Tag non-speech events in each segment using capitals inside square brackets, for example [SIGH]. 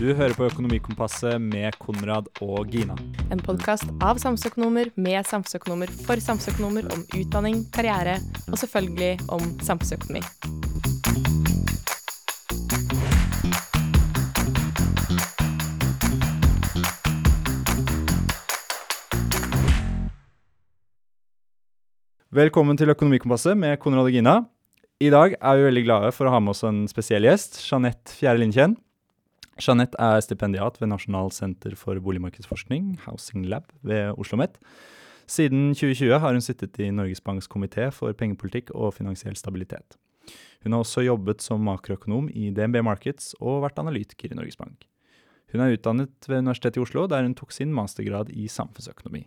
Du hører på Økonomikompasset med Konrad og Gina. En podkast av samfunnsøkonomer med samfunnsøkonomer for samfunnsøkonomer om utdanning, karriere og selvfølgelig om samfunnsøkonomi. Velkommen til Økonomikompasset med Konrad og Gina. I dag er vi veldig glade for å ha med oss en spesiell gjest, Jeanette Fjære Lindkjenn. Jeanette er stipendiat ved Nasjonal senter for boligmarkedsforskning, Housing Lab, ved Oslo OsloMet. Siden 2020 har hun sittet i Norges Banks komité for pengepolitikk og finansiell stabilitet. Hun har også jobbet som makroøkonom i DNB Markets og vært analytiker i Norges Bank. Hun er utdannet ved Universitetet i Oslo, der hun tok sin mastergrad i samfunnsøkonomi.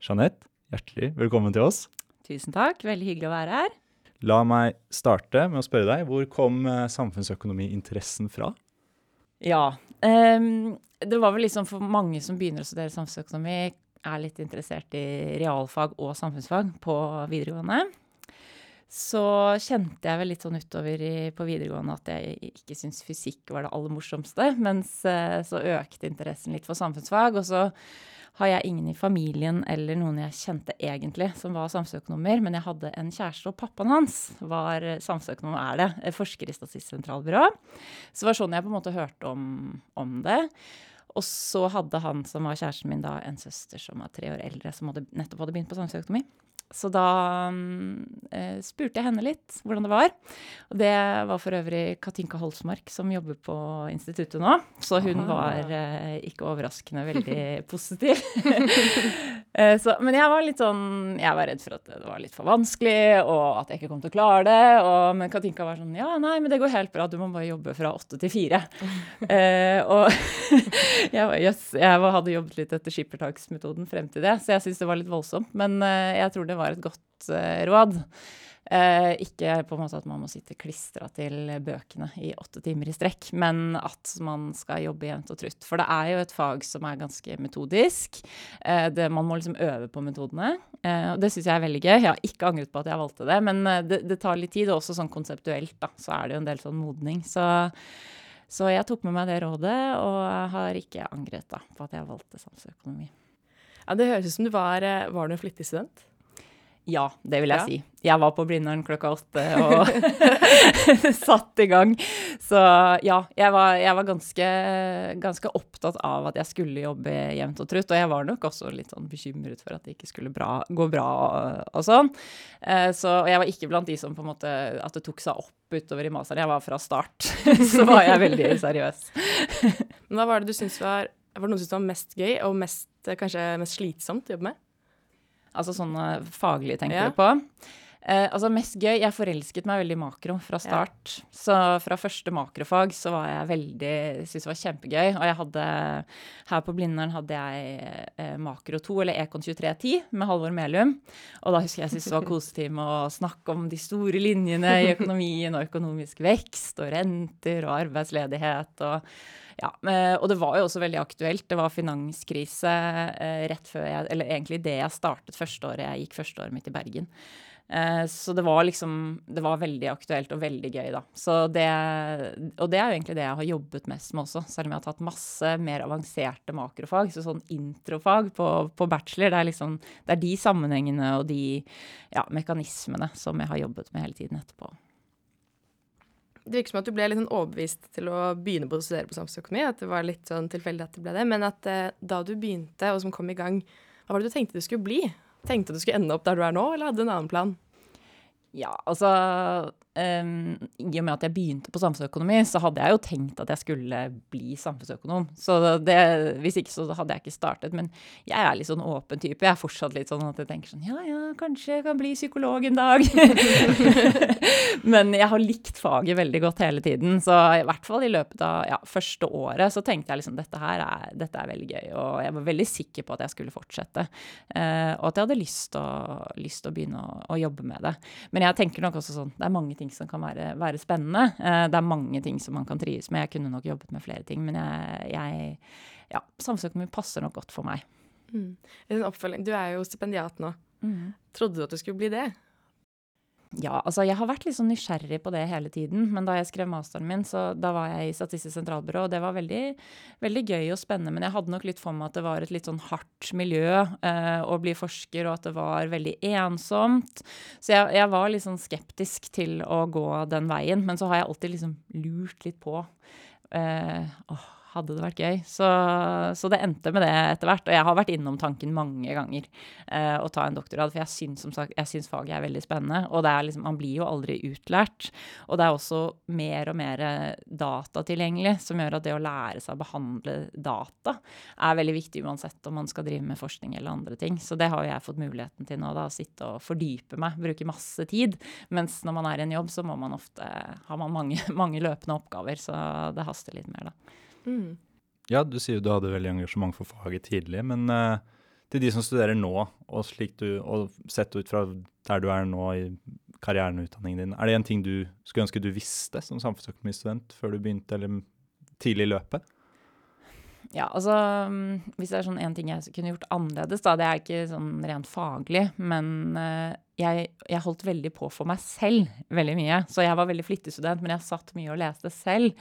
Jeanette, hjertelig velkommen til oss. Tusen takk, veldig hyggelig å være her. La meg starte med å spørre deg, hvor kom eh, samfunnsøkonomiinteressen fra? Ja, um, det var vel liksom for mange som begynner å studere samfunnsøkonomi, er litt interessert i realfag og samfunnsfag på videregående. Så kjente jeg vel litt sånn utover i, på videregående at jeg ikke syntes fysikk var det aller morsomste. Mens uh, så økte interessen litt for samfunnsfag. Og så har jeg ingen i familien eller noen jeg kjente egentlig som var samfunnsøkonomer, men jeg hadde en kjæreste, og pappaen hans var samfunnsøkonom, er det, eh, forsker i Statistisk sentralbyrå. Så det var sånn jeg på en måte hørte om, om det. Og så hadde han som var kjæresten min, da en søster som var tre år eldre, som hadde, nettopp hadde begynt på samfunnsøkonomi. Så da eh, spurte jeg henne litt hvordan det var. Og det var for øvrig Katinka Holsmark som jobber på instituttet nå. Så hun Aha. var eh, ikke overraskende veldig [LAUGHS] positiv. [LAUGHS] eh, så, men jeg var litt sånn Jeg var redd for at det var litt for vanskelig, og at jeg ikke kom til å klare det. Og, men Katinka var sånn Ja, nei, men det går helt bra. Du må bare jobbe fra åtte til fire. [LAUGHS] Eh, og jeg, yes, jeg hadde jobbet litt etter skippertaksmetoden frem til det, så jeg syns det var litt voldsomt. Men eh, jeg tror det var et godt uh, råd. Uh, ikke på en måte at man må sitte klistra til bøkene i åtte timer i strekk, men at man skal jobbe jevnt og trutt. For det er jo et fag som er ganske metodisk. Uh, det, man må liksom øve på metodene. og det syns jeg er veldig gøy. Jeg har ikke angret på at jeg valgte det, men det, det, tar litt tid. Og også sånn konseptuelt, da, så er det jo en del sånn modning. Så, så jeg tok med meg det rådet, og har ikke angret da, på at jeg valgte samfunnsøkonomi. Ja, Det høres ut som du var, var du en flittig student? Ja, det vil jeg ja. si. Jeg var på Blindern klokka åtte og [LAUGHS] satt i gang. Så ja, jeg var, jeg var ganske, ganske, opptatt av at jeg skulle jobbe jevnt og trutt. Og jeg var nok også litt sånn bekymret for at det ikke skulle bra, gå bra og, og sånn. Eh, så jeg var ikke blant de som på en måte At det tok seg opp utover i masteren. Jeg var fra start. [LAUGHS] så var jeg veldig seriøs. [LAUGHS] Men hva var det du syntes var Var det var mest gøy, og mest, kanskje mest slitsomt å jobbe med? Altså sånne faglige, tenker ja. du på. Eh, altså Mest gøy Jeg forelsket meg veldig i makro fra start. Ja. Så fra første makrofag så var jeg veldig Syntes det var kjempegøy. Og jeg hadde Her på Blindern hadde jeg eh, makro 2, eller Ekon 2310, med Halvor Melum. Og da husker jeg syntes det var kosetime å snakke om de store linjene i økonomien, og økonomisk vekst, og renter, og arbeidsledighet. og ja, eh, og det var jo også veldig aktuelt. Det var finanskrise eh, rett før jeg Eller egentlig det jeg startet førsteåret. Jeg gikk førsteåret mitt i Bergen. Eh, så det var liksom Det var veldig aktuelt og veldig gøy, da. Så det Og det er jo egentlig det jeg har jobbet mest med også, selv om jeg har tatt masse mer avanserte makrofag. Så sånn introfag på, på bachelor, det er liksom Det er de sammenhengene og de ja, mekanismene som jeg har jobbet med hele tiden etterpå. Det virker som at du ble litt sånn overbevist til å begynne på å studere på samfunnsøkonomi. At det var litt sånn tilfeldig at det ble det. Men at eh, da du begynte, og som kom i gang, hva var det du tenkte du skulle bli? Tenkte du skulle ende opp der du er nå, eller hadde du en annen plan? Ja, altså um, I og med at jeg begynte på samfunnsøkonomi, så hadde jeg jo tenkt at jeg skulle bli samfunnsøkonom. Så det, hvis ikke, så hadde jeg ikke startet. Men jeg er litt sånn åpen type. Jeg er fortsatt litt sånn at jeg tenker sånn Ja, ja, kanskje jeg kan bli psykolog en dag. [LAUGHS] men jeg har likt faget veldig godt hele tiden. Så i hvert fall i løpet av ja, første året så tenkte jeg liksom dette her er, dette er veldig gøy. Og jeg var veldig sikker på at jeg skulle fortsette. Uh, og at jeg hadde lyst til å, begynne å, å jobbe med det. Men jeg tenker nok også sånn, det er mange ting som kan være, være spennende. Eh, det er mange ting som man kan trives med. Jeg kunne nok jobbet med flere ting, men jeg, jeg ja, samfunnsøkonomi passer nok godt for meg. Mm. En oppfølging. Du er jo stipendiat nå. Mm. Trodde du at du skulle bli det? Ja, altså jeg har vært litt sånn nysgjerrig på det hele tiden. Men da jeg skrev masteren min, så da var jeg i Statistisk sentralbyrå, og det var veldig, veldig gøy og spennende. Men jeg hadde nok litt for meg at det var et litt sånn hardt miljø eh, å bli forsker, og at det var veldig ensomt. Så jeg, jeg var litt sånn skeptisk til å gå den veien. Men så har jeg alltid liksom lurt litt på. Eh, åh, hadde det vært gøy. Så, så, det endte med det etter hvert. Og jeg har vært innom tanken mange ganger eh, å ta en doktorgrad, for jeg syns, som sagt, jeg syns faget er veldig spennende. Og liksom, man blir jo aldri utlært. Og det er også mer og mer data tilgjengelig, som gjør at det å lære seg å behandle data er veldig viktig uansett om man skal drive med forskning eller andre ting. Så det har jo jeg fått muligheten til nå, da, å sitte og fordype meg, bruke masse tid. Mens når man er i en jobb, så må man ofte, har man mange, [LAUGHS] mange løpende oppgaver, så det haster litt mer, da. Mm. Ja, du sier jo du hadde veldig engasjement for faget tidlig, men uh, til de som studerer nå, og, du, og sett ut fra der du er nå i karrieren og utdanningen din, er det en ting du skulle ønske du visste som samfunnsøkonomistudent før du begynte, eller tidlig i løpet? Ja, altså mm, Hvis det er sånn en ting jeg kunne gjort annerledes, da, det er ikke sånn rent faglig, men uh, jeg, jeg, holdt veldig på for meg selv veldig mye. Så jeg var veldig flittig student, men jeg satt mye og leste selv.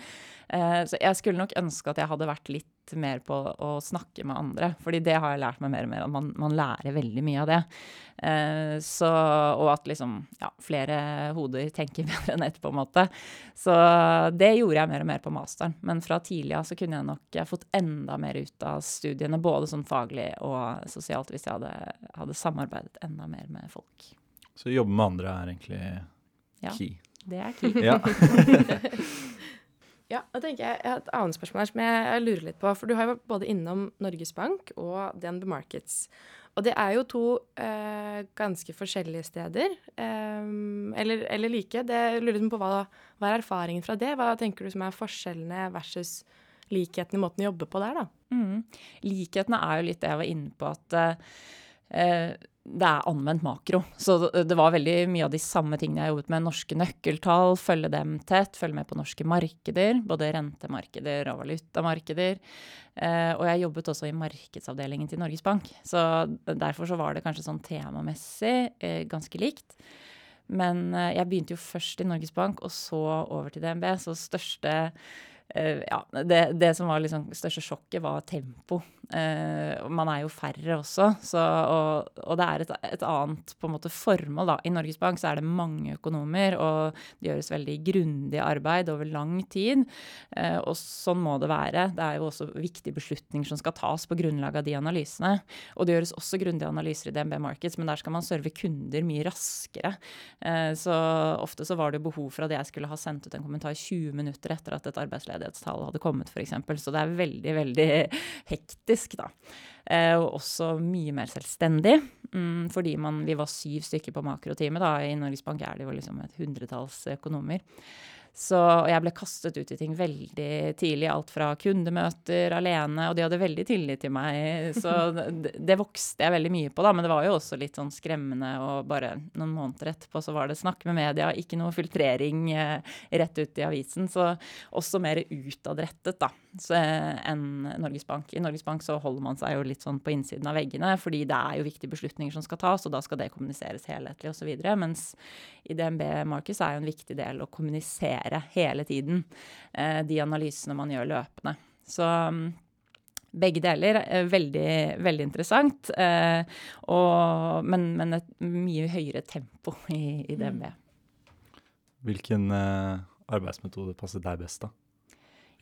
Eh, så jeg skulle nok ønske at jeg hadde vært litt mer på å snakke med andre. fordi det har jeg lært meg mer og mer, at man, man lærer veldig mye av det. Eh, så, og at liksom ja, flere hoder tenker [LAUGHS] bedre enn ett, på en måte. Så det gjorde jeg mer og mer på masteren. Men fra tidlig av så kunne jeg nok fått enda mer ut av studiene, både sånn faglig og sosialt, hvis jeg hadde, hadde samarbeidet enda mer med folk. Så jobbe med andre er egentlig ja, key. Det er key. Ja. [LAUGHS] ja, da tenker jeg, jeg har et annet spørsmål her som jeg, lurer litt på. For du har jo både innom Norges Bank og DNB Markets. Og det er jo to eh, ganske forskjellige steder. Eh, eller, eller, like. Det, lurer liksom på hva, hva, er erfaringen fra det? Hva tenker du som er forskjellene versus likhetene i måten å jobbe på der, da? Mm. Likhetene er jo litt det jeg var inne på, at eh, det er anvendt makro. Så det var veldig mye av de samme tingene jeg jobbet med. Norske nøkkeltall, følge dem tett, følge med på norske markeder. Både rentemarkeder og valutamarkeder. Eh, og jeg jobbet også i markedsavdelingen til Norges Bank. Så derfor så var det kanskje sånn temamessig eh, ganske likt. Men eh, jeg begynte jo først i Norges Bank, og så over til DNB. Så største ja, det, det, som var liksom største sjokket, var tempo. Uh, man er jo færre også, så, og, og, det er et, et, annet måte formål. da. I Norges Bank så er det mange økonomer, og det gjøres veldig grundig arbeid over lang tid. Uh, og sånn må det være. Det er jo også viktige beslutninger som skal tas på grunnlag av de analysene. Og det gjøres også grundige analyser i DNB Markets, men der skal man serve kunder mye raskere. så ofte så var det behov for at jeg skulle ha sendt ut en kommentar 20 minutter etter at et arbeidsledighetstall hadde kommet, f.eks. Så det er veldig, veldig [LAUGHS] hektisk da. Eh, og også mye mer selvstendig. Mm, fordi man, vi var syv stykker på makroteamet. da, I Norges Bank er det jo liksom et hundretalls økonomer. Så jeg ble kastet ut i ting veldig tidlig. Alt fra kundemøter alene, og de hadde veldig tillit til meg. Så [LAUGHS] det, det vokste jeg veldig mye på, da. Men det var jo også litt sånn skremmende, og bare noen måneder etterpå så var det snakk med media, ikke noe filtrering eh, rett ut i avisen. Så også mer utadrettet, da, så, eh, enn Norges Bank. I Norges Bank så holder man seg jo litt sånn på innsiden av veggene, fordi det er jo viktige beslutninger som skal tas, og da skal det kommuniseres helhetlig osv. Mens i DNB Markets er jo en viktig del å kommunisere lære hele tiden. Eh, de analysene man gjør løpende. Så mm, begge deler er veldig, veldig interessant. Eh, og, men, men, et mye høyere tempo i, i DNB. Hvilken eh, arbeidsmetode passer deg best, da?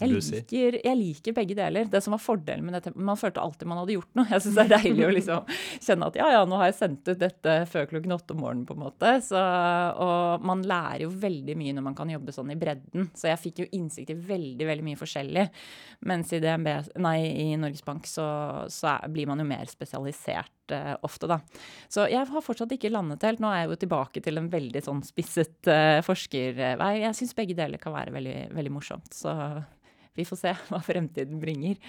Jeg liker, jeg liker, begge deler. Det som var fordelen med dette, Man følte alltid man hadde gjort noe. Jeg syns det er deilig å liksom kjenne at ja, ja, nå har jeg sendt ut dette før klokken åtte om morgenen, på en måte. Så, og man lærer jo veldig mye når man kan jobbe sånn i bredden. Så jeg fikk jo innsikt i veldig, veldig mye forskjellig. Mens i, DNB, nei, i Norges Bank så, så er, blir man jo mer spesialisert ofte, da. Så jeg har fortsatt ikke landet helt. Nå er jeg jo tilbake til en veldig sånn spisset uh, forskervei. Jeg syns begge deler kan være veldig, veldig morsomt. Så vi får se [LAUGHS] hva fremtiden bringer.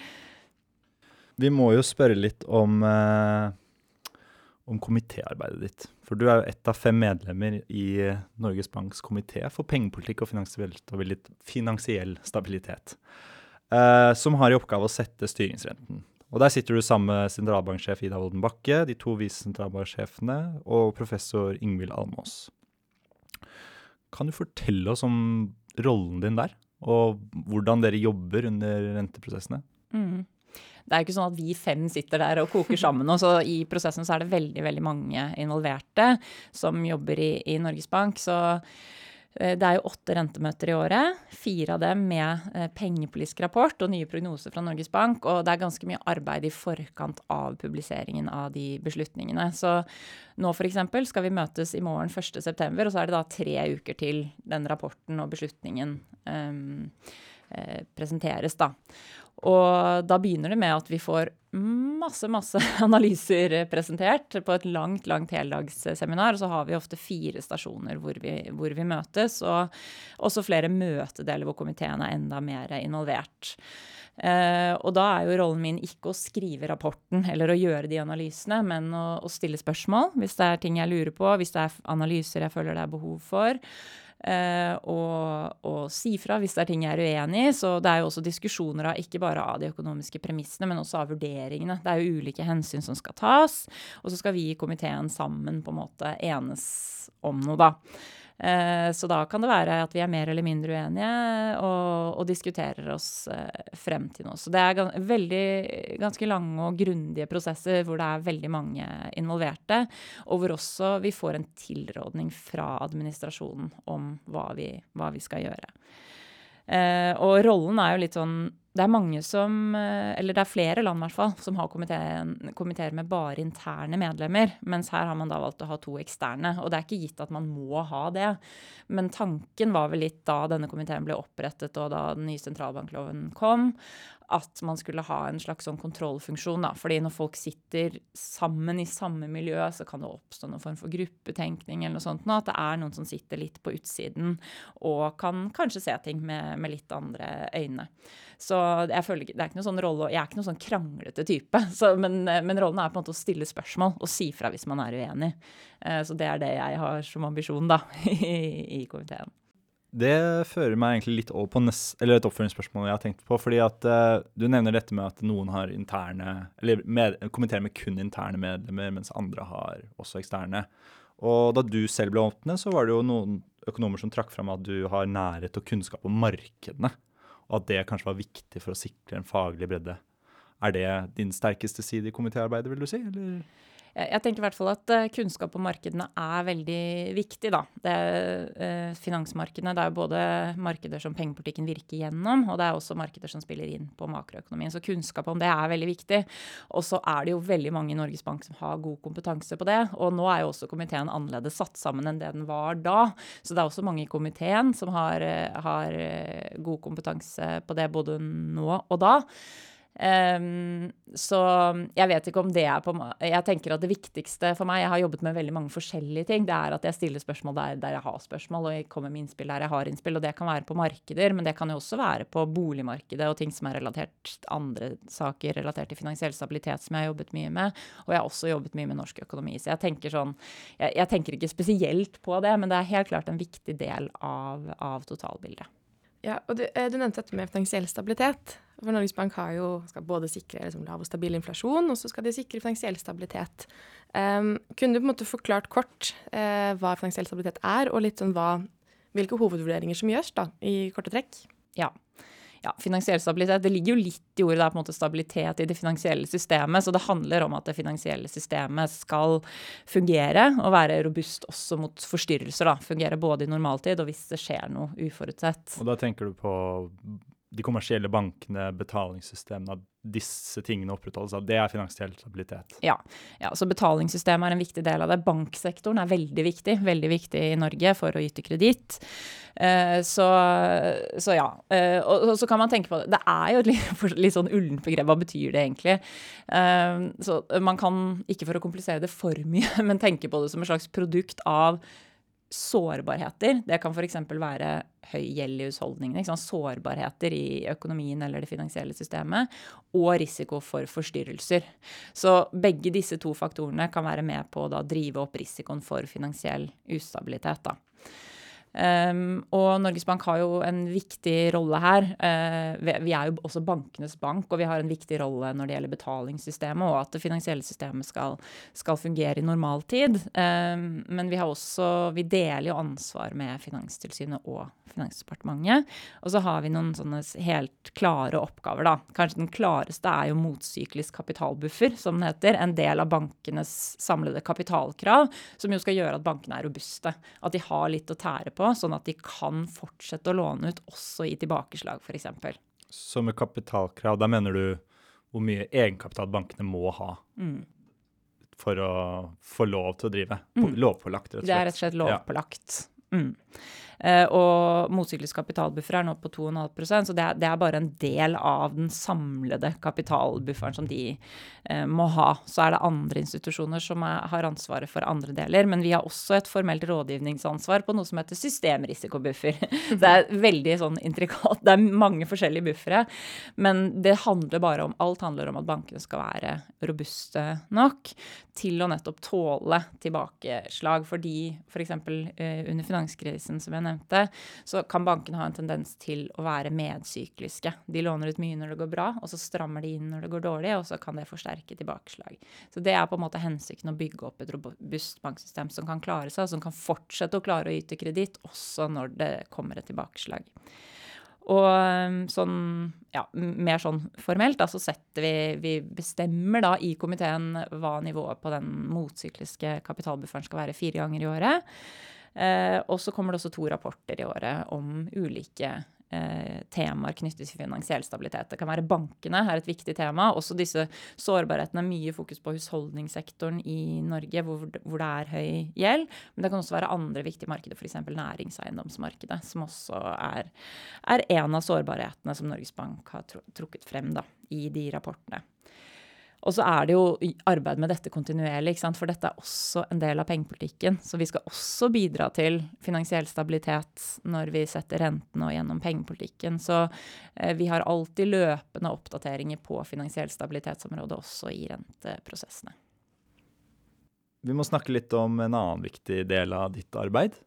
Vi må jo spørre litt om, eh, om komitéarbeidet ditt. For du er jo ett av fem medlemmer i Norges Banks komité for pengepolitikk og finansiell stabilitet. Eh, som har i oppgave å sette styringsrenten. Og Der sitter du sammen med sentralbanksjef Ida Wolden Bakke, de to visesentralbanksjefene og professor Ingvild Almås. Kan du fortelle oss om rollen din der, og hvordan dere jobber under renteprosessene? Mm. Det er ikke sånn at vi fem sitter der og koker sammen. og så I prosessen så er det veldig veldig mange involverte som jobber i, i Norges Bank. Så det er jo åtte rentemøter i året. Fire av dem med eh, pengepolitisk rapport og nye prognoser fra Norges Bank. Og det er ganske mye arbeid i forkant av publiseringen av de beslutningene. Så nå f.eks. skal vi møtes i morgen 1.9., og så er det da tre uker til den rapporten og beslutningen um, presenteres. da. Og da begynner det med at vi får masse, masse [LAUGHS] analyser presentert på et langt, langt heldagsseminar. Og så har vi ofte fire stasjoner hvor vi, hvor vi møtes, og også flere møtedeler hvor komiteen er enda mer involvert. Uh, og da er jo rollen min ikke å skrive rapporten eller å gjøre de analysene, men å, å stille spørsmål hvis det er ting jeg lurer på, hvis det er analyser jeg føler det er behov for. Uh, og, og, si fra hvis det er ting jeg er uenig i. Så det er jo også diskusjoner av ikke bare av de økonomiske premissene, men også av vurderingene. Det er jo ulike hensyn som skal tas, og så skal vi i komiteen sammen på en måte enes om noe, da. Uh, så da kan det være at vi er mer eller mindre uenige og, og diskuterer oss uh, frem til noe. Så det er veldig, ganske lange og grundige prosesser hvor det er veldig mange involverte, og hvor også vi får en tilrådning fra administrasjonen om hva vi, hva vi skal gjøre. Uh, og rollen er jo litt sånn det er mange som, eller det er flere land i hvert fall, som har komiteer med bare interne medlemmer. Mens her har man da valgt å ha to eksterne. Og det er ikke gitt at man må ha det. Men tanken var vel litt da denne komiteen ble opprettet og da den nye sentralbankloven kom, at man skulle ha en slags sånn kontrollfunksjon. Da. Fordi når folk sitter sammen i samme miljø, så kan det oppstå noen form for gruppetenkning eller noe sånt. Nå, at det er noen som sitter litt på utsiden og kan kanskje se ting med, med litt andre øyne. Så jeg føler det er ikke noen sånn rolle, Jeg er ikke noen sånn kranglete type, [LAUGHS] så, men, men, rollen er på en måte å stille spørsmål og si fra hvis man er uenig. Eh, så det er det jeg har som ambisjon da, [LAUGHS] i, i komiteen. Det fører meg egentlig litt over på nest, et oppfølgingsspørsmål jeg har tenkt på. fordi at uh, Du nevner dette med at noen har interne, eller med, kommenterer med kun interne medlemmer, mens andre har også eksterne. Og Da du selv ble åpnet, så var det jo noen økonomer som trakk fram at du har nærhet og kunnskap om markedene og at det kanskje var viktig for å sikre en faglig bredde. Er det din sterkeste side i komitéarbeidet, vil du si? eller? Jeg tenker i hvert fall at eh, kunnskap om markedene er veldig viktig. da. Det, eh, finansmarkedene det er jo både markeder som pengepolitikken virker gjennom, og det er også markeder som spiller inn på makroøkonomien. Så kunnskap om det er veldig viktig. Og så er det jo veldig mange i Norges Bank som har god kompetanse på det. Og nå er jo også komiteen annerledes satt sammen enn det den var da. Så det er også mange i komiteen som har, eh, har god kompetanse på det både nå og da. Um, så jeg vet ikke om det er på Jeg tenker at det viktigste for meg Jeg har jobbet med veldig mange forskjellige ting. Det er at jeg stiller spørsmål der, der jeg har spørsmål, og jeg kommer med innspill der jeg har innspill. Og det kan være på markeder, men det kan jo også være på boligmarkedet og ting som er relatert andre saker relatert til finansiell stabilitet, som jeg har jobbet mye med. Og jeg har også jobbet mye med norsk økonomi. Så jeg tenker sånn Jeg, jeg tenker ikke spesielt på det, men det er helt klart en viktig del av, av totalbildet. Ja, og du, eh, du nevnte dette med finansiell stabilitet. For Norges Bank har jo, skal både sikre liksom, lav og stabil inflasjon, og så skal de sikre finansiell stabilitet. Um, kunne du på en måte forklart kort uh, hva finansiell stabilitet er, og litt sånn hva, hvilke hovedvurderinger som gjøres, da, i korte trekk? Ja. ja. finansiell stabilitet. Det ligger jo litt i ordet der, på en måte stabilitet i det finansielle systemet. Så det handler om at det finansielle systemet skal fungere og være robust også mot forstyrrelser. da. Fungere både i normaltid og hvis det skjer noe uforutsett. Og da tenker du på de kommersielle bankene, betalingssystemene, disse tingene opprettholdes. Det er finansiell stabilitet. Ja. ja, så betalingssystemet er en viktig del av det. Banksektoren er veldig viktig, veldig viktig i Norge for å yte kreditt. Uh, så, så, ja. Uh, og, så kan man tenke på det. Det er jo et litt, [LAUGHS] litt sånn ullent begrep. Hva betyr det egentlig? Uh, så man kan, ikke for å komplisere det for mye, [LAUGHS] men tenke på det som et slags produkt av sårbarheter. Det kan f.eks. være høy gjeld i husholdningene. Sårbarheter i økonomien eller det finansielle systemet. Og risiko for forstyrrelser. Så begge disse to faktorene kan være med på å drive opp risikoen for finansiell ustabilitet. Da. Um, og Norges Bank har jo en viktig rolle her. Uh, vi, er jo også bankenes bank, og vi har en viktig rolle når det gjelder betalingssystemet, og at det finansielle systemet skal, skal fungere i normaltid. Um, men vi også Vi deler jo ansvar med Finanstilsynet og Finansdepartementet. Og så har vi noen sånne helt klare oppgaver, da. Kanskje den klareste er jo motsyklisk kapitalbuffer, som det heter. En del av bankenes samlede kapitalkrav, som jo skal gjøre at bankene er robuste. At de har litt å tære på på, sånn at de kan fortsette å låne ut også i tilbakeslag, f.eks. Så med kapitalkrav, da mener du hvor mye egenkapital bankene må ha mm. for å få lov til å drive? Mm. Lovpålagt, rett og slett. Det er rett og slett lovpålagt. Ja. Mm. Uh, og motsyklisk kapitalbuffer er nå på 2,5% så det er, det er, bare en del av den samlede kapitalbufferen som de uh, må ha. Så er det andre institusjoner som er, har ansvaret for andre deler. Men vi har også et formelt rådgivningsansvar på noe som heter systemrisikobuffer. [LAUGHS] det er veldig sånn intrikat. Det er mange forskjellige buffere. Men det handler bare om Alt handler om at bankene skal være robuste nok til å nettopp tåle tilbakeslag. Fordi f.eks. For uh, under finanskrisen, som jeg nevnte, så kan bankene ha en tendens til å være medsykliske. De låner ut mye når det går bra, og så strammer de inn når det går dårlig, og så kan det forsterke tilbakeslag. Så det er på en måte hensikten å bygge opp et robust banksystem som kan klare seg, som kan fortsette å klare å yte kreditt også når det kommer et tilbakeslag. Og um, sånn, ja, mer sånn formelt, da, så setter vi Vi bestemmer da i komiteen hva nivået på den motsykliske kapitalbufferen skal være fire ganger i året. Eh, og så kommer det også to rapporter i året om ulike eh, temaer knyttet til finansiell stabilitet. Det kan være bankene er et viktig tema. Også disse sårbarhetene. Mye fokus på husholdningssektoren i Norge, hvor, det er høy gjeld. Men det kan også være andre viktige markeder, f.eks. næringseiendomsmarkedet, som også er, er, en av sårbarhetene som Norges Bank har trukket frem da, i de rapportene. Og så er det jo arbeid med dette kontinuerlig, for dette er også en del av pengepolitikken. Så vi skal også bidra til finansiell stabilitet når vi setter rentene og gjennom pengepolitikken. Så eh, vi har alltid løpende oppdateringer på finansiell stabilitetsområdet også i renteprosessene. Vi må snakke litt om en annen viktig del av ditt arbeid.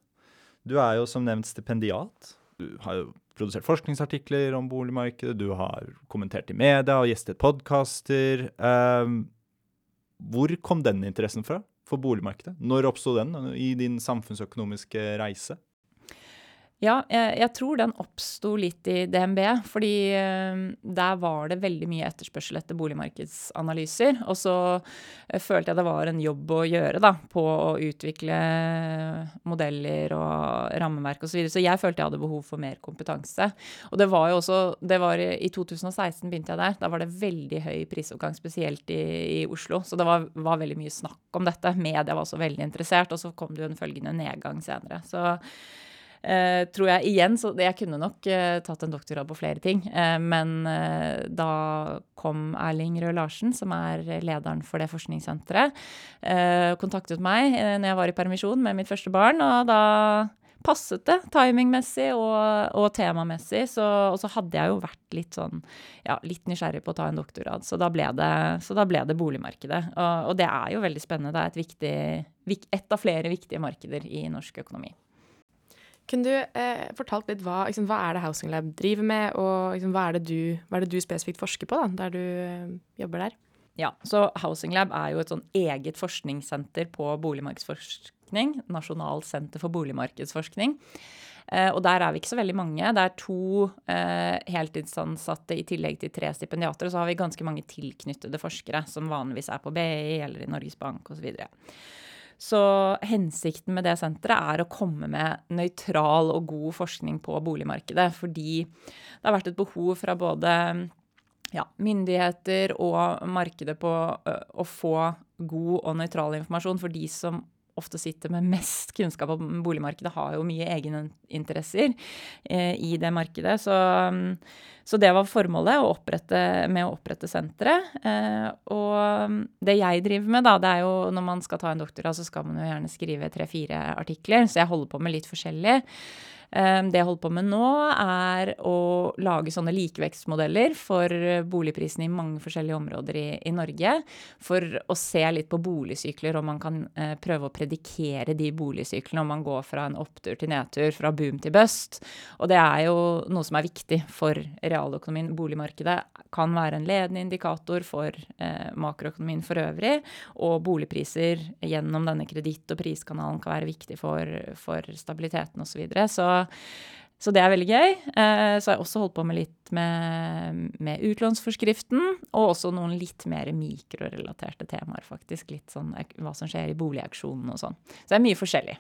Du er jo som nevnt stipendiat. Du har jo produsert forskningsartikler om boligmarkedet, du har kommentert i media og gjestet podkaster. Um, hvor kom den interessen fra for boligmarkedet? Når oppsto den i din samfunnsøkonomiske reise? Ja, jeg, jeg, tror den oppsto litt i DNB. Fordi eh, der var det veldig mye etterspørsel etter boligmarkedsanalyser. Og så eh, følte jeg det var en jobb å gjøre da, på å utvikle modeller og rammeverk osv. Så, videre. så jeg følte jeg hadde behov for mer kompetanse. Og det var jo også det var I 2016 begynte jeg der. Da var det veldig høy prisoppgang, spesielt i, i Oslo. Så det var, var, veldig mye snakk om dette. Media var også veldig interessert. Og så kom det jo en følgende nedgang senere. Så tror jeg igjen, så Jeg kunne nok uh, tatt en doktorgrad på flere ting. Uh, men da kom Erling Røe Larsen, som er lederen for det forskningssenteret, kontaktet meg når jeg var i permisjon med mitt første barn. Og da passet det timingmessig og, og temamessig. Så, og så hadde jeg jo vært litt sånn ja, litt nysgjerrig på å ta en doktorgrad. Så da ble det, da ble det boligmarkedet. Og, og, det er jo veldig spennende. Det er et, viktig, et av flere viktige markeder i norsk økonomi. Kunne du eh, fortalt litt hva, liksom, hva, er det Housing Lab driver med, og liksom, hva, er du, hva, er det du, spesifikt forsker på da, der du eh, jobber der? Ja, så Housing Lab er jo et sånn eget forskningssenter på boligmarkedsforskning. Nasjonalt senter for boligmarkedsforskning. Eh, og der er vi ikke så veldig mange. Det er to eh, heltidsansatte i tillegg til tre stipendiater. Og så har vi ganske mange tilknyttede forskere som vanligvis er på BI eller i Norges Bank osv. Så hensikten med det senteret er å komme med nøytral og god forskning på boligmarkedet. Fordi det har vært et behov fra både ja, myndigheter og markedet på å få god og nøytral informasjon. For de som ofte sitter med mest kunnskap om boligmarkedet, har jo mye egeninteresser eh, i det markedet. Så, så, det var formålet å opprette, med å opprette senteret. Eh, og det jeg driver med, da, det er jo når man skal ta en doktorgrad, så skal man jo gjerne skrive tre-fire artikler. Så jeg holder på med litt forskjellig. Eh, det jeg holder på med nå, er å lage sånne likevekstmodeller for boligprisene i mange forskjellige områder i, i Norge. For å se litt på boligsykler, om man kan eh, prøve å predikere de boligsyklene. Om man går fra en opptur til nedtur, fra boom til bust. Og det er jo noe som er viktig for realøkonomien. Boligmarkedet kan være en ledende indikator for eh, makroøkonomien for øvrig. Og boligpriser gjennom denne kreditt- og priskanalen kan være viktig for, for stabiliteten osv. Så, videre. så så det er veldig gøy. Eh, så har jeg også holdt på med litt med, med, utlånsforskriften, og også noen litt mer mikrorelaterte temaer, faktisk. Litt sånn hva som skjer i boligauksjonen og sånn. Så det er mye forskjellig.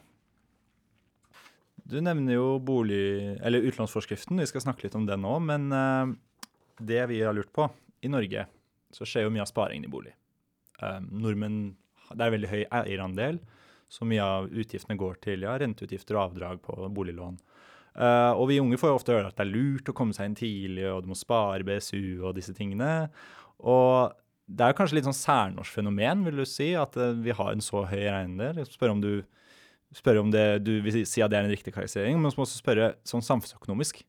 Du nevner jo bolig, eller utlånsforskriften, vi skal snakke litt om den nå. Men uh, det vi har lurt på I Norge så skjer jo mye av sparingen i bolig. Nordmenn Det er veldig høy eierandel, så mye av utgiftene går til ja, renteutgifter og avdrag på boliglån. Uh, og vi unge får jo ofte høre at det er lurt å komme seg inn tidlig, og du må spare BSU og disse tingene. Og det er jo kanskje litt sånn særnorsk fenomen, vil du si, at uh, vi har en så høy eiendel. Spør om du spør om det, du vil si at det er en riktig karakterisering, men så må også spørre sånn samfunnsøkonomisk.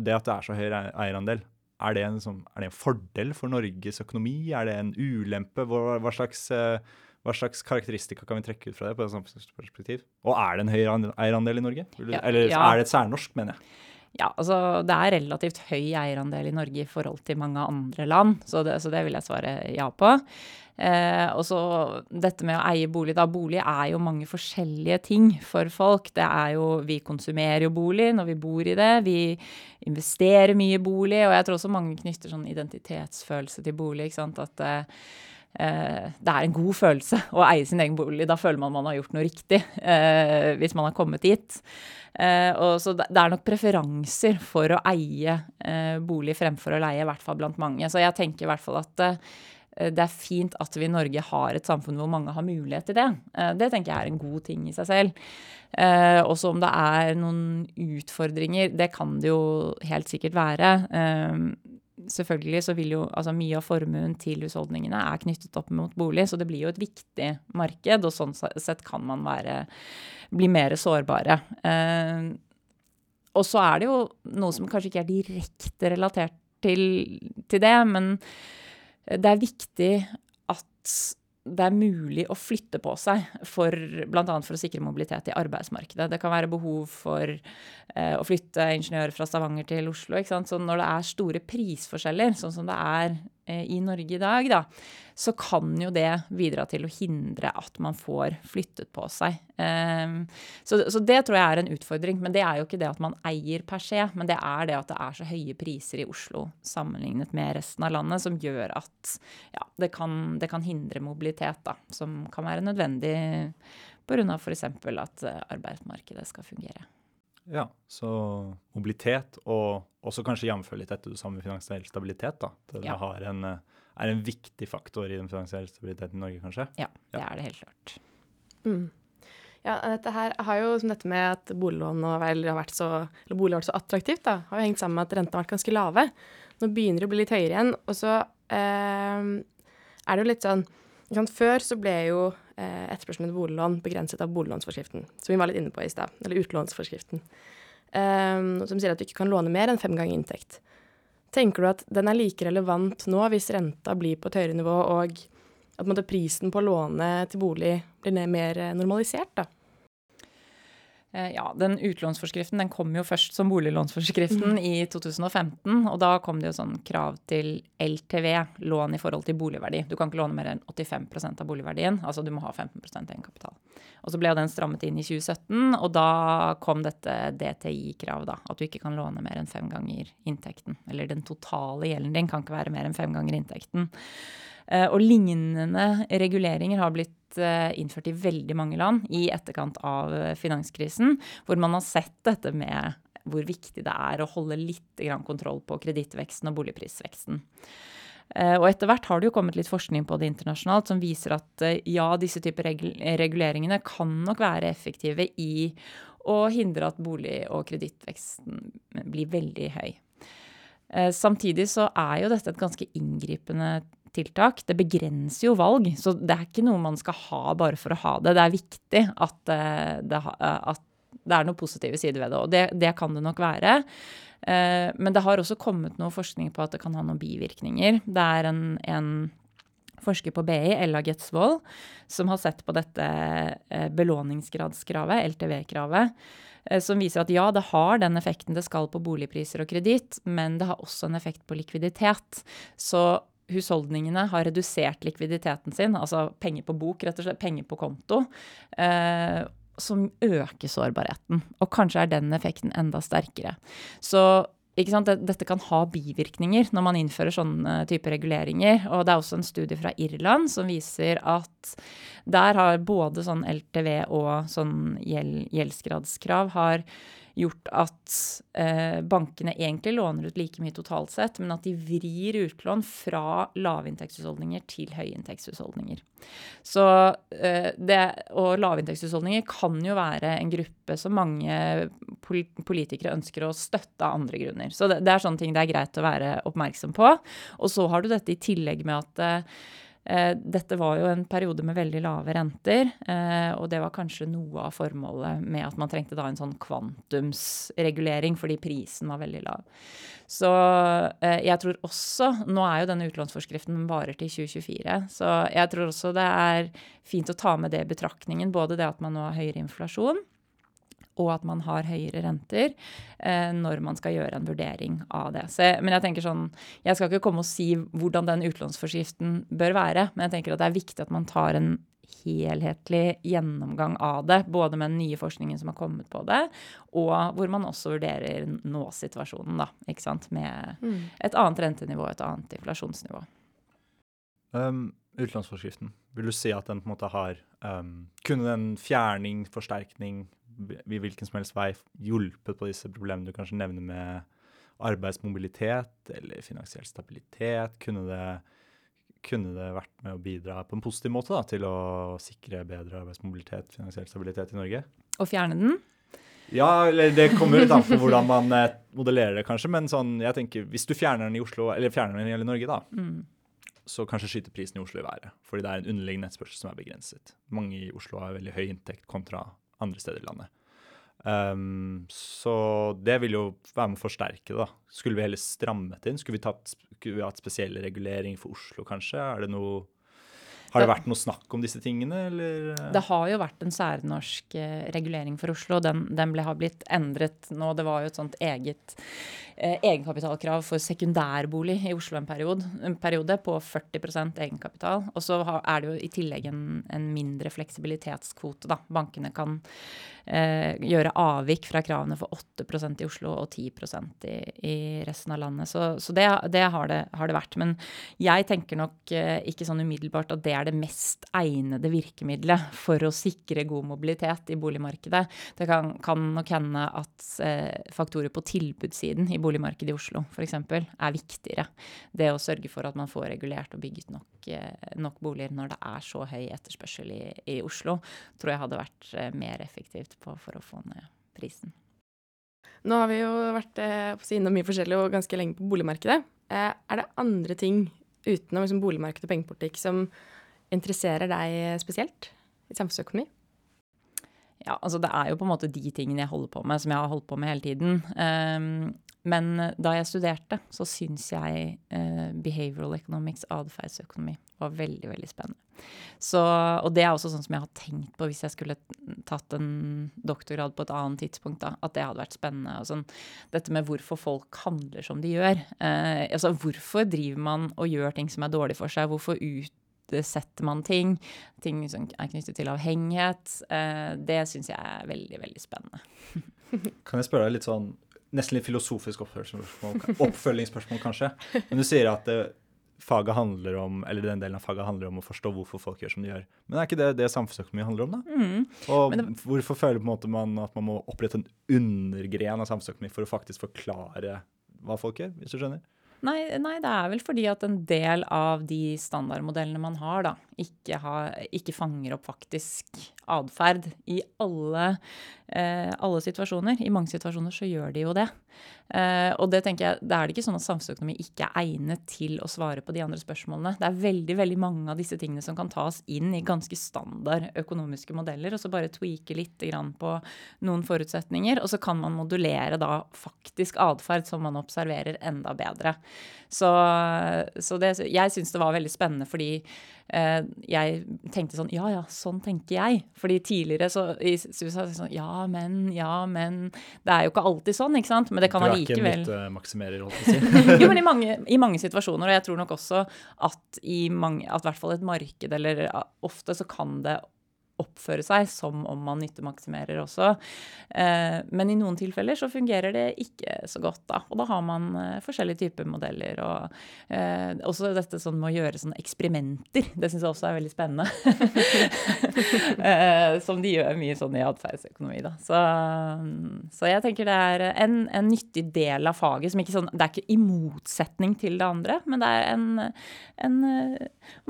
Det at det er så høy eierandel, er det, en, sånn, er det en fordel for Norges økonomi? Er det en ulempe? Hva, hva slags uh, hva slags karakteristika kan vi trekke ut fra det på et samfunnsperspektiv? Og er det en høy eierandel i Norge? Ja, Eller ja. er det et særnorsk, mener jeg? Ja, altså det er relativt høy eierandel i Norge i forhold til mange andre land, så det, så det vil jeg svare ja på. Eh, og så dette med å eie bolig, da. Bolig er jo mange forskjellige ting for folk. Det er jo Vi konsumerer jo bolig når vi bor i det. Vi investerer mye i bolig, og jeg tror også mange knytter sånn identitetsfølelse til bolig. ikke sant, at eh, Eh, det er en god følelse [LAUGHS] å eie sin egen bolig. Da føler man man har gjort noe riktig, eh, hvis man har kommet dit. Eh, så det er nok preferanser for å eie bolig fremfor å leie, i hvert fall blant mange. Så jeg tenker i hvert fall at det er fint at vi i Norge har et samfunn hvor mange har mulighet til det. Det tenker jeg er en god ting i seg selv. Eh, også om det er noen utfordringer, det kan det jo helt sikkert være. Selvfølgelig så vil jo altså mye av formuen til husholdningene er knyttet opp mot bolig, så det blir jo et viktig marked, og sånn sett kan man være, bli mer sårbare. Eh, og så er det jo noe som kanskje ikke er direkte relatert til, til det, men det er viktig at det er mulig å flytte på seg, for, bl.a. for å sikre mobilitet i arbeidsmarkedet. Det kan være behov for eh, å flytte ingeniører fra Stavanger til Oslo. Så når det er store prisforskjeller, sånn som det er Eh, i Norge i dag, da, så kan jo det bidra til å hindre at man får flyttet på seg. Um, så, så, det tror jeg er en utfordring. Men det er jo ikke det at man eier per se, men det er det at det er så høye priser i Oslo sammenlignet med resten av landet, som gjør at ja, det, kan, det kan hindre mobilitet, da, som kan være nødvendig pga. f.eks. at eh, arbeidsmarkedet skal fungere. Ja, så mobilitet, og også kanskje jf. litt etter det samme finansiell stabilitet. da. Det ja. en, er en viktig faktor i den finansielle stabiliteten i Norge, kanskje? Ja, det er det helt klart. Mm. Ja, dette her har jo som dette med at boliglån har vært så, eller bolig har vært så attraktivt, da, har jo hengt sammen med at rentene har vært ganske lave. Nå begynner det å bli litt høyere igjen. Og så eh, er det jo litt sånn Før så ble jo eh, etterspørselen etter boliglån begrenset av boliglånsforskriften, som vi var litt inne på i stad, eller utlånsforskriften, Eh, som sier at du ikke kan låne mer enn fem ganger inntekt. Tenker du at den er like relevant nå hvis renta blir på et høyere nivå, og at prisen på å låne til bolig blir mer normalisert? da? Eh, ja, den utlånsforskriften den kom jo først som boliglånsforskriften mm. i 2015. Og da kom det jo sånn krav til LTV, lån i forhold til boligverdi. Du kan ikke låne mer enn 85% av boligverdien. Altså du må ha 15% egenkapital. Og så ble den strammet inn i 2017, og da kom dette DTI-kravet, da. At du ikke kan låne mer enn fem ganger inntekten. Eller den totale gjelden din kan ikke være mer enn fem ganger inntekten. Eh, og lignende reguleringer har blitt Eh, innført i veldig mange land i etterkant av eh, finanskrisen, hvor man har sett dette med hvor viktig det er å holde litt kontroll på kredittveksten og boligprisveksten. Og etter hvert har det jo kommet litt forskning på det internasjonalt som viser at ja, disse typer reguleringene kan nok være effektive i å hindre at bolig- og kredittveksten blir veldig høy. Samtidig så er jo dette et ganske inngripende tiltak. Det begrenser jo valg, så det er ikke noe man skal ha bare for å ha det. Det er viktig at, eh, det, eh, at det er noen positive sider ved det, og det, det kan det nok være. Eh, men det har også kommet noe forskning på at det kan ha noen bivirkninger. Det er en, en forsker på BI, Ella Getsvold, som har sett på dette belåningsgradskravet, LTV-kravet, som viser at ja, det har den effekten det skal på boligpriser og kreditt, men det har også en effekt på likviditet. Så husholdningene har redusert likviditeten sin, altså penger på bok, rett og slett, penger på konto, eh, som øker sårbarheten. Og kanskje er den effekten enda sterkere. Så dette kan ha bivirkninger når man innfører sånne typer reguleringer. Og det er også en studie fra Irland som viser at der har både sånn LTV og sånn gjeldsgradskrav har gjort at eh, bankene egentlig låner ut like mye totalt sett, men at de vrir utlån fra lavinntektshusholdninger til høyinntektshusholdninger. Så eh, det, Og lavinntektshusholdninger kan jo være en gruppe som mange politikere ønsker å støtte av andre grunner. Så det, det er sånne ting det er greit å være oppmerksom på. Og så har du dette i tillegg med at eh, dette var jo en periode med veldig lave renter, eh, og det var kanskje noe av formålet med at man trengte da en sånn kvantumsregulering fordi prisen var veldig lav. Så eh, jeg tror også Nå er jo denne utlånsforskriften varer til 2024, så jeg tror også det er fint å ta med det i betraktningen. Både det at man nå har høyere inflasjon, og at man har høyere renter eh, når man skal gjøre en vurdering av det. Så, men jeg tenker sånn, jeg skal ikke komme og si hvordan den utlånsforskriften bør være, men jeg tenker at det er viktig at man tar en helhetlig gjennomgang av det, både med den nye forskningen som har kommet på det, og hvor man også vurderer nå-situasjonen, da, ikke sant, med mm. et annet rentenivå, et annet inflasjonsnivå. Um, utlånsforskriften, vil du si at den på en måte har um, Kunne den fjerning, forsterkning, i hvilken som helst vei hjulpet på disse problemene du kanskje nevner med arbeidsmobilitet eller finansiell stabilitet? Kunne det, kunne det vært med å bidra på en positiv måte da, til å sikre bedre arbeidsmobilitet, finansiell stabilitet i Norge? Å fjerne den? Ja, eller det kommer litt an på hvordan man eh, modellerer det, kanskje. Men sånn, jeg tenker, hvis du fjerner den i Oslo, eller fjerner den i hele Norge, da, mm. så kanskje skyter prisen i Oslo i været. Fordi det er en underliggende etterspørsel som er begrenset. Mange i Oslo har veldig høy inntekt kontra andre steder i landet. Um, så det vil jo være med å forsterke det. da. Skulle vi heller strammet inn? Skulle vi, tatt, skulle vi hatt spesielle reguleringer for Oslo, kanskje? Det noe har det vært noe snakk om disse tingene, eller? Det har jo vært en særnorsk eh, regulering for Oslo. Den, den ble, har blitt endret nå. Det var jo et sånt eget egenkapitalkrav for sekundærbolig i Oslo en periode, en periode på 40% egenkapital. Og så er det jo i tillegg en, en mindre fleksibilitetskvote. da. Bankene kan eh, gjøre avvik fra kravene for 8% i Oslo og 10 i, i resten av landet. Så, så det, det, har det, har det, vært. Men jeg tenker nok eh, ikke sånn umiddelbart at det er det mest egnede virkemidlet for å sikre god mobilitet i boligmarkedet. Det kan, kan nok hende at eh, faktorer på tilbudssiden i boligmarkedet i Oslo f.eks. er viktigere. Det å sørge for at man får regulert og bygget nok, eh, nok boliger når det er så høy etterspørsel i, i Oslo, tror jeg hadde vært eh, mer effektivt på for å få ned prisen. Nå har vi jo vært eh, innom mye forskjellig og ganske lenge på boligmarkedet. Eh, er det andre ting utenom liksom, boligmarked og pengepolitikk som interesserer deg spesielt i samfunnsøkonomi? Ja, altså det er jo på en måte de tingene jeg holder på med, som jeg har holdt på med hele tiden. Um, men da jeg studerte, så syns jeg eh, behavioral economics, atferdsøkonomi, var veldig, veldig spennende. Så, og det er også sånn som jeg har tenkt på hvis jeg skulle tatt en doktorgrad på et annet tidspunkt. da, At det hadde vært spennende. og sånn, Dette med hvorfor folk handler som de gjør. Eh, altså Hvorfor driver man og gjør ting som er dårlig for seg? Hvorfor utsetter man ting? Ting som er knyttet til avhengighet. Eh, det syns jeg er veldig, veldig spennende. [LAUGHS] kan jeg spørre deg litt sånn Nesten litt filosofisk oppfølgingsspørsmål, kanskje. Men du sier at det, faget handler om, eller den delen av faget handler om å forstå hvorfor folk gjør som de gjør. Men er ikke det det samfunnsøkonomi handler om, da? Mm. Og det, hvorfor føler man at man må opprette en undergren av samfunnsøkonomi for å faktisk forklare hva folk gjør, hvis du skjønner? Nei, nei, det er vel fordi at en del av de standardmodellene man har, da, ikke, har, ikke fanger opp faktisk atferd i alle, eh, alle situasjoner. I mange situasjoner så gjør de jo det. Eh, og det tenker jeg, da er det ikke sånn at samfunnsøkonomi ikke er egnet til å svare på de andre spørsmålene. Det er veldig veldig mange av disse tingene som kan tas inn i ganske standard økonomiske modeller, og så bare tweake litt på noen forutsetninger. Og så kan man modulere da faktisk atferd som man observerer, enda bedre. Så, så det, jeg syns det var veldig spennende fordi jeg tenkte sånn Ja ja, sånn tenker jeg. Fordi tidligere så i Susa sånn Ja, men, ja, men Det er jo ikke alltid sånn, ikke sant? Men det kan allikevel er nyttemaksimerer, holdt jeg på å si. [LAUGHS] jo, men i mange, i mange, situasjoner, og jeg tror nok også at i mange, at hvert fall et marked, eller ofte så kan det oppføre seg som om man nyttemaksimerer også. Eh, men i noen tilfeller så fungerer det ikke så godt, da. Og da har man eh, forskjellige typer modeller. Og eh, også dette sånn med å gjøre sånne eksperimenter. Det syns jeg også er veldig spennende. [LAUGHS] som de gjør mye sånn i atferdsøkonomi, da. Så, så, jeg tenker det er en, en, nyttig del av faget som ikke sånn Det er ikke i motsetning til det andre, men det er en, en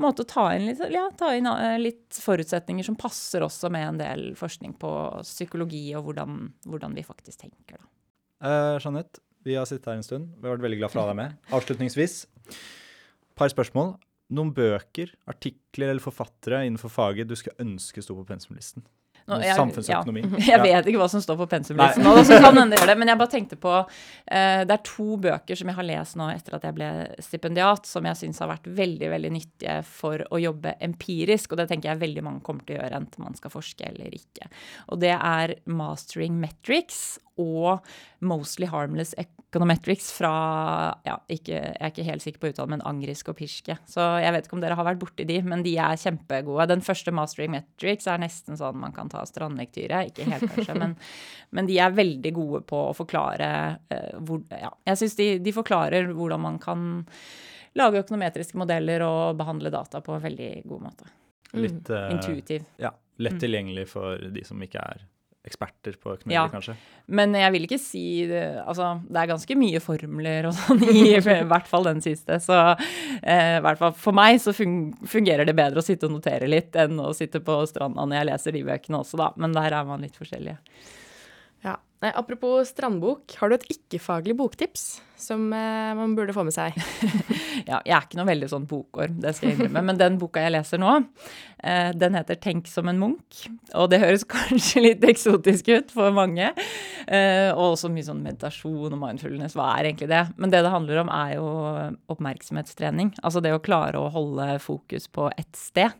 måte å ta inn litt, ja, ta inn litt forutsetninger som passer passer også med en del forskning på psykologi og hvordan, hvordan vi faktisk tenker. Uh, Jeanette, vi har sittet her en stund. Vi har vært veldig glad for å ha deg med. Avslutningsvis, par spørsmål. Noen bøker, artikler eller forfattere innenfor faget du skulle ønske sto på pensumlisten? Nå, jeg, samfunnsøkonomi. Ja. [LAUGHS] Jeg vet ikke hva som står på pensumlisten nå, så kan [LAUGHS] hende det. Men jeg bare tenkte på uh, Det er to bøker som jeg har lest nå etter at jeg ble stipendiat, som jeg syns har vært veldig veldig nyttige for å jobbe empirisk. Og det tenker jeg veldig mange kommer til å gjøre, enten man skal forske eller ikke. Og det er Mastering Metrics og Mostly Harmless Econometrics fra ja, ikke, Jeg er ikke helt sikker på uttalen, men Angrisk og Pirske. Så jeg vet ikke om dere har vært borti de, men de er kjempegode. Den første Mastering Metrics er nesten sånn man kan ta strandlektyre. Ikke helt, kanskje, men, [LAUGHS] men, de er veldig gode på å forklare uh, hvor Ja, jeg syns de, de forklarer hvordan man kan lage økonometriske modeller og behandle data på en veldig god måte. Litt uh, Intuitiv. Ja. Lett mm. tilgjengelig for de som ikke er eksperter på økonomi, ja. kanskje. Men jeg vil ikke si det, Altså, det er ganske mye formler og sånn i, [LAUGHS] i hvert fall den siste. Så eh, hvert fall for meg så fungerer det bedre å sitte og notere litt enn å sitte på stranda når jeg leser de bøkene også, da. Men der er man litt forskjellige. Nei, apropos strandbok, har du et ikke-faglig boktips som eh, man burde få med seg? [LAUGHS] ja, jeg er ikke noe veldig sånn bokorm, det skal jeg innrømme. Men den boka jeg leser nå, eh, den heter 'Tenk som en munk'. Og det høres [LAUGHS] kanskje litt eksotisk ut for mange. Eh, og også mye sånn meditasjon og mindfulness. Hva er egentlig det? Men det det handler om, er jo oppmerksomhetstrening. Altså det å klare å holde fokus på ett sted.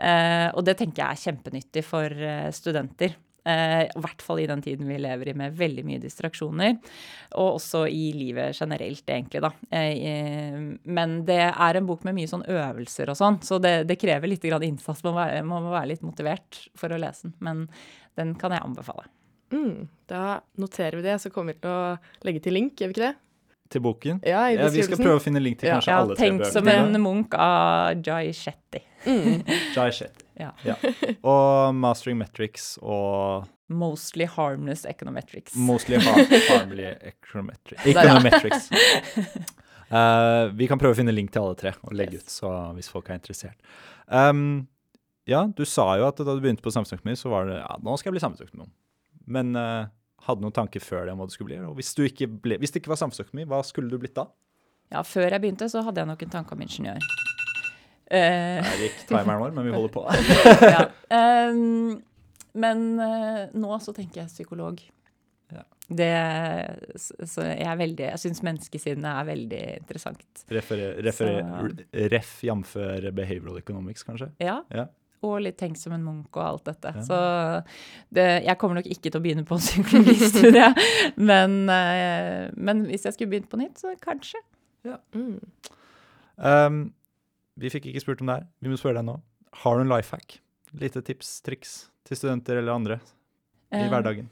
Eh, og det tenker jeg er kjempenyttig for eh, studenter. Eh, I hvert fall i den tiden vi lever i med veldig mye distraksjoner. Og også i livet generelt, egentlig, da. Eh, men det er en bok med mye sånn øvelser og sånn, så det, det krever litt innsats. Man må, være, man må være litt motivert for å lese den. Men den kan jeg anbefale. Mm, da noterer vi det, så kommer vi til å legge til link, gjør vi ikke det? Til boken? Ja, ja, Vi skal prøve å finne link til kanskje ja, alle tre bøkene. Tenk som en munk av Jai Shetty. Mm. [LAUGHS] Jai Shetty. Ja. ja. Og Mastering Metrics og Mostly Harmless Econometrics. Mostly har Harmly Econometrics. econometrics. [LAUGHS] uh, vi kan prøve å finne link til alle tre og legge yes. ut så hvis folk er interessert. Um, ja, du sa jo at da du begynte på samfunnsøkonomi, så var det ja, nå skal jeg bli samfunnsøkonom. Men uh, hadde noen tanker før det om hva det skulle bli? Og hvis, ble, hvis det ikke var samfunnsøkonomi, hva skulle du blitt da? Ja, før jeg begynte, så hadde jeg nok en tanke om ingeniør. Uh, Der gikk timeren vår, men vi holder på. [LAUGHS] ja. Um, men uh, nå så tenker jeg psykolog. Ja. Det, så jeg er veldig Jeg syns menneskesinnet er veldig interessant. Referer, referer, ref jf. behavioral economics, kanskje? Ja. ja. Og litt tenk som en munk og alt dette. Ja. Så det, jeg kommer nok ikke til å begynne på psykologistudiet. [LAUGHS] men, uh, men hvis jeg skulle begynt på nytt, så kanskje. Ja. Mm. Um, vi fikk ikke spurt om det her. Vi må spørre deg nå. Har du en life hack? Lite tips, triks til studenter eller andre i uh, hverdagen?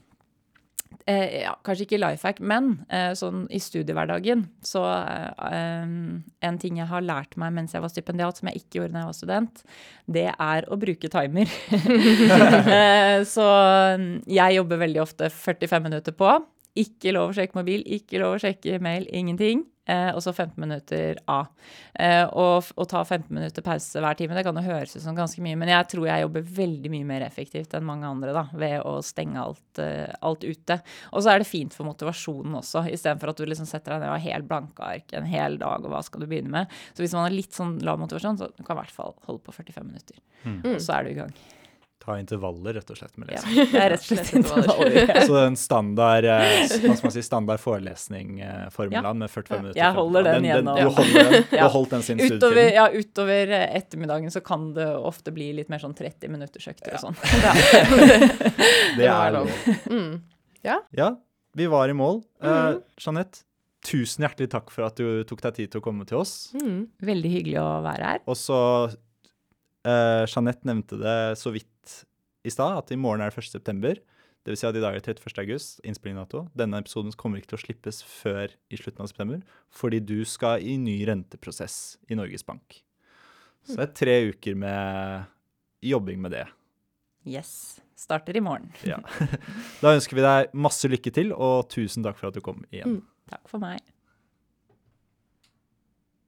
Eh, ja, kanskje ikke life hack, men eh, sånn i studiehverdagen så eh, En ting jeg har lært meg mens jeg var stipendiat, som jeg ikke gjorde da jeg var student, det er å bruke timer. [LAUGHS] [LAUGHS] Eh, så jeg jobber veldig ofte 45 minutter på, Ikke lov å sjekke mobil, ikke lov å sjekke mail, ingenting. Eh, og så 15 minutter av. Eh, og å ta 15 minutter pause hver time, det kan jo høres ut som ganske mye, men jeg tror jeg jobber veldig mye mer effektivt enn mange andre da, ved å stenge alt, eh, alt ute. Og så er det fint for motivasjonen også, istedenfor at du liksom setter deg ned og har helt blanke ark en hel dag, og hva skal du begynne med. Så hvis man har litt sånn lav motivasjon, så du kan i hvert fall holde på 45 minutter. Og så er du i gang. Ta intervaller, rett og slett. med Ja, det er rett og slett [LAUGHS] Intervaller. [LAUGHS] Så den standard, eh, hva skal man si, standard forelesningformulaen ja. med 45 minutter. Jeg holder 15 den gjennom. Du, holder den, du Ja. har holdt den sin Utover, ja, utover eh, ettermiddagen så kan det ofte bli litt mer sånn 30 minutters økter og sånn. [LAUGHS] Det er lov. Mm. Ja, vi var i mål. Eh, Mhm. Jeanette, tusen hjertelig takk for at du tok deg tid til å komme til oss. Mm. Veldig hyggelig å være her. Og så uh, Jeanette nevnte det så vidt i stad, at i morgen er det 1. september. Det vil si at i dag er det 31. august, innspillingdato. Denne episoden kommer ikke til å slippes før i slutten av september, fordi du skal i ny renteprosess i Norges Bank. Så det er tre uker med jobbing med det. Yes. Starter i morgen. Ja. [LAUGHS] Da ønsker vi deg masse lykke til, og tusen takk for at du kom igjen. Mm. Takk for meg.